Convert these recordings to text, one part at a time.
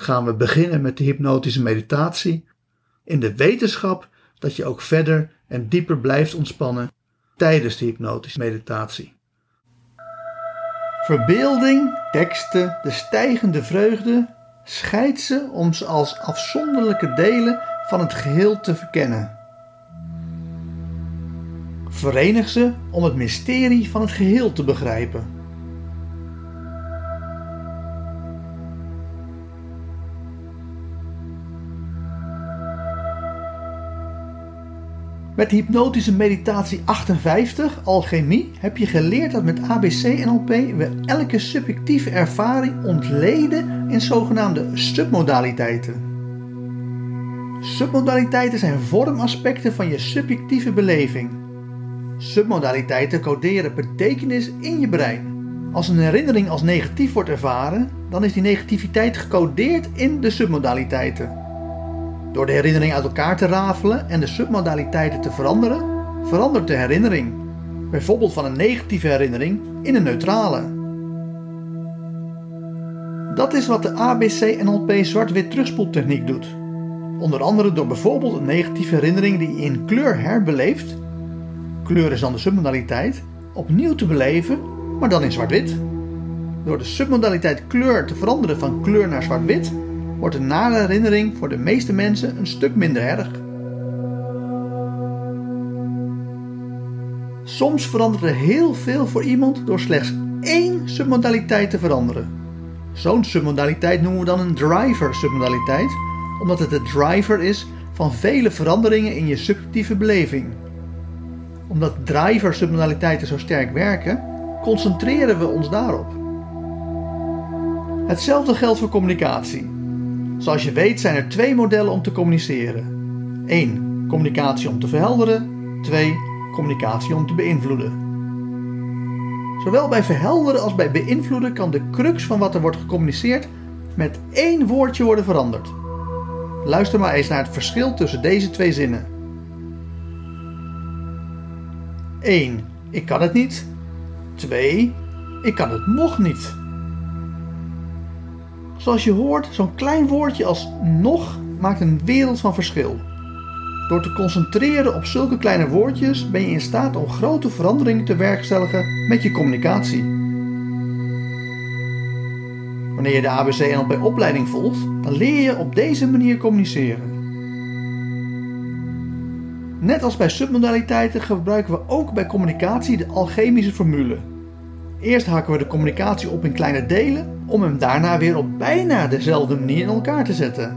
gaan we beginnen met de hypnotische meditatie in de wetenschap dat je ook verder en dieper blijft ontspannen tijdens de hypnotische meditatie. Verbeelding, teksten, de stijgende vreugde, scheid ze om ze als afzonderlijke delen van het geheel te verkennen. Verenig ze om het mysterie van het geheel te begrijpen. Met hypnotische meditatie 58, alchemie, heb je geleerd dat met ABC-NLP we elke subjectieve ervaring ontleden in zogenaamde submodaliteiten. Submodaliteiten zijn vormaspecten van je subjectieve beleving. Submodaliteiten coderen betekenis in je brein. Als een herinnering als negatief wordt ervaren, dan is die negativiteit gecodeerd in de submodaliteiten. Door de herinnering uit elkaar te rafelen en de submodaliteiten te veranderen, verandert de herinnering. Bijvoorbeeld van een negatieve herinnering in een neutrale. Dat is wat de ABC-NLP zwart-wit terugspoeltechniek doet. Onder andere door bijvoorbeeld een negatieve herinnering die je in kleur herbeleeft, kleur is dan de submodaliteit, opnieuw te beleven, maar dan in zwart-wit. Door de submodaliteit kleur te veranderen van kleur naar zwart-wit, wordt de nare herinnering voor de meeste mensen een stuk minder erg. Soms verandert er heel veel voor iemand door slechts één submodaliteit te veranderen. Zo'n submodaliteit noemen we dan een driver submodaliteit, omdat het de driver is van vele veranderingen in je subjectieve beleving. Omdat driver submodaliteiten zo sterk werken, concentreren we ons daarop. Hetzelfde geldt voor communicatie. Zoals je weet zijn er twee modellen om te communiceren. 1. Communicatie om te verhelderen. 2. Communicatie om te beïnvloeden. Zowel bij verhelderen als bij beïnvloeden kan de crux van wat er wordt gecommuniceerd met één woordje worden veranderd. Luister maar eens naar het verschil tussen deze twee zinnen. 1. Ik kan het niet. 2. Ik kan het nog niet. Zoals je hoort, zo'n klein woordje als nog maakt een wereld van verschil. Door te concentreren op zulke kleine woordjes ben je in staat om grote veranderingen te werkstelligen met je communicatie. Wanneer je de ABC NLP opleiding volgt, dan leer je op deze manier communiceren. Net als bij submodaliteiten gebruiken we ook bij communicatie de alchemische formule. Eerst hakken we de communicatie op in kleine delen om hem daarna weer op bijna dezelfde manier in elkaar te zetten.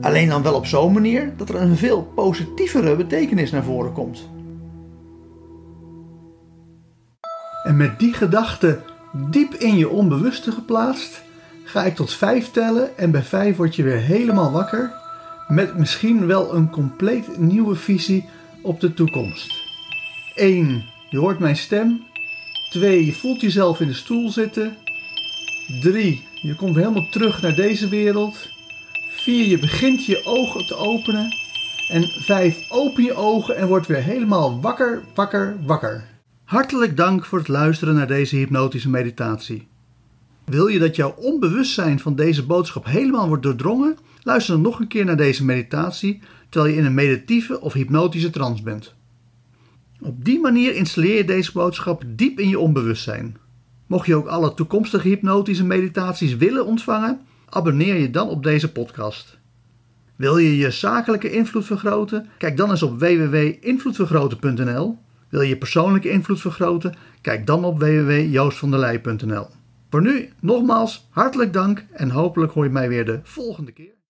Alleen dan wel op zo'n manier dat er een veel positievere betekenis naar voren komt. En met die gedachte diep in je onbewuste geplaatst, ga ik tot vijf tellen en bij vijf word je weer helemaal wakker met misschien wel een compleet nieuwe visie op de toekomst. 1. Je hoort mijn stem. 2. Je voelt jezelf in de stoel zitten. 3. Je komt helemaal terug naar deze wereld. 4. Je begint je ogen te openen. En 5. Open je ogen en word weer helemaal wakker, wakker, wakker. Hartelijk dank voor het luisteren naar deze hypnotische meditatie. Wil je dat jouw onbewustzijn van deze boodschap helemaal wordt doordrongen? Luister dan nog een keer naar deze meditatie terwijl je in een meditieve of hypnotische trance bent. Op die manier installeer je deze boodschap diep in je onbewustzijn. Mocht je ook alle toekomstige hypnotische meditaties willen ontvangen, abonneer je dan op deze podcast. Wil je je zakelijke invloed vergroten? Kijk dan eens op www.invloedvergroten.nl. Wil je persoonlijke invloed vergroten? Kijk dan op www.joostvanderlei.nl. Voor nu nogmaals hartelijk dank en hopelijk hoor je mij weer de volgende keer.